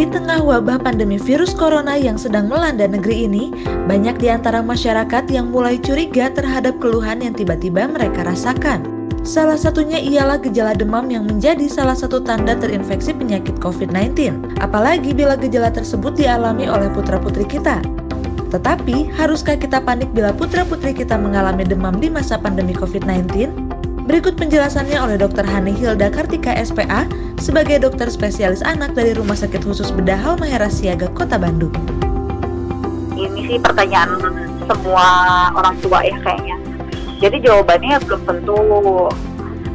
Di tengah wabah pandemi virus corona yang sedang melanda negeri ini, banyak di antara masyarakat yang mulai curiga terhadap keluhan yang tiba-tiba mereka rasakan. Salah satunya ialah gejala demam yang menjadi salah satu tanda terinfeksi penyakit COVID-19. Apalagi bila gejala tersebut dialami oleh putra-putri kita. Tetapi, haruskah kita panik bila putra-putri kita mengalami demam di masa pandemi COVID-19? Berikut penjelasannya oleh Dr. Hani Hilda Kartika SPA sebagai dokter spesialis anak dari Rumah Sakit Khusus Bedah Halmahera Siaga, Kota Bandung. Ini sih pertanyaan semua orang tua ya kayaknya. Jadi jawabannya belum tentu.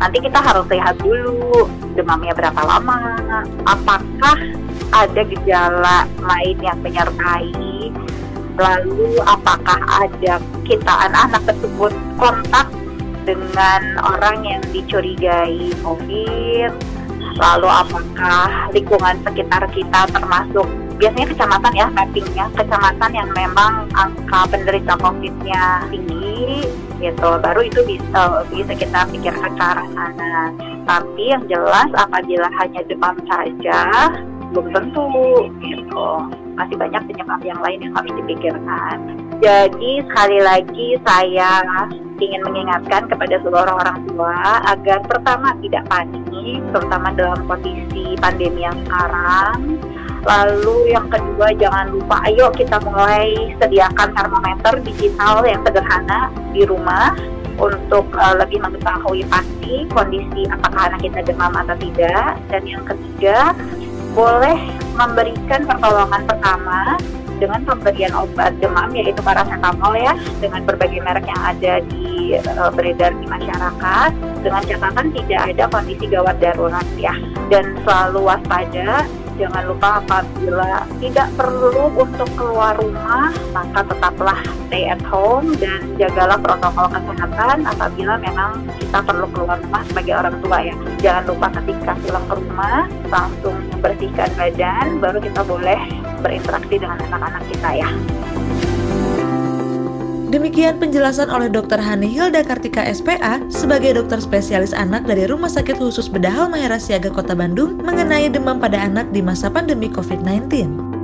Nanti kita harus lihat dulu demamnya berapa lama, apakah ada gejala lain yang menyertai lalu apakah ada kita anak-anak tersebut kontak dengan orang yang dicurigai COVID lalu apakah lingkungan sekitar kita termasuk biasanya kecamatan ya mappingnya kecamatan yang memang angka penderita COVID-nya tinggi gitu. Baru itu bisa bisa kita pikirkan ke arah sana. Tapi yang jelas apabila hanya demam saja belum tentu gitu. Masih banyak penyebab yang lain yang harus dipikirkan. Jadi sekali lagi saya ingin mengingatkan kepada seluruh orang tua agar pertama tidak panik terutama dalam kondisi pandemi yang sekarang Lalu yang kedua jangan lupa ayo kita mulai sediakan termometer digital yang sederhana di rumah untuk uh, lebih mengetahui pasti kondisi apakah anak kita demam atau tidak. Dan yang ketiga boleh memberikan pertolongan pertama dengan pemberian obat demam yaitu paracetamol ya dengan berbagai merek yang ada di uh, beredar di masyarakat dengan catatan tidak ada kondisi gawat darurat ya. Dan selalu waspada jangan lupa apabila tidak perlu untuk keluar rumah maka tetaplah stay at home dan jagalah protokol kesehatan apabila memang kita perlu keluar rumah sebagai orang tua ya. Jangan lupa ketika pulang ke rumah langsung membersihkan badan baru kita boleh berinteraksi dengan anak-anak kita ya Demikian penjelasan oleh Dr. Hani Hilda Kartika SPA sebagai dokter spesialis anak dari Rumah Sakit Khusus Bedah Halmahera Siaga Kota Bandung mengenai demam pada anak di masa pandemi COVID-19.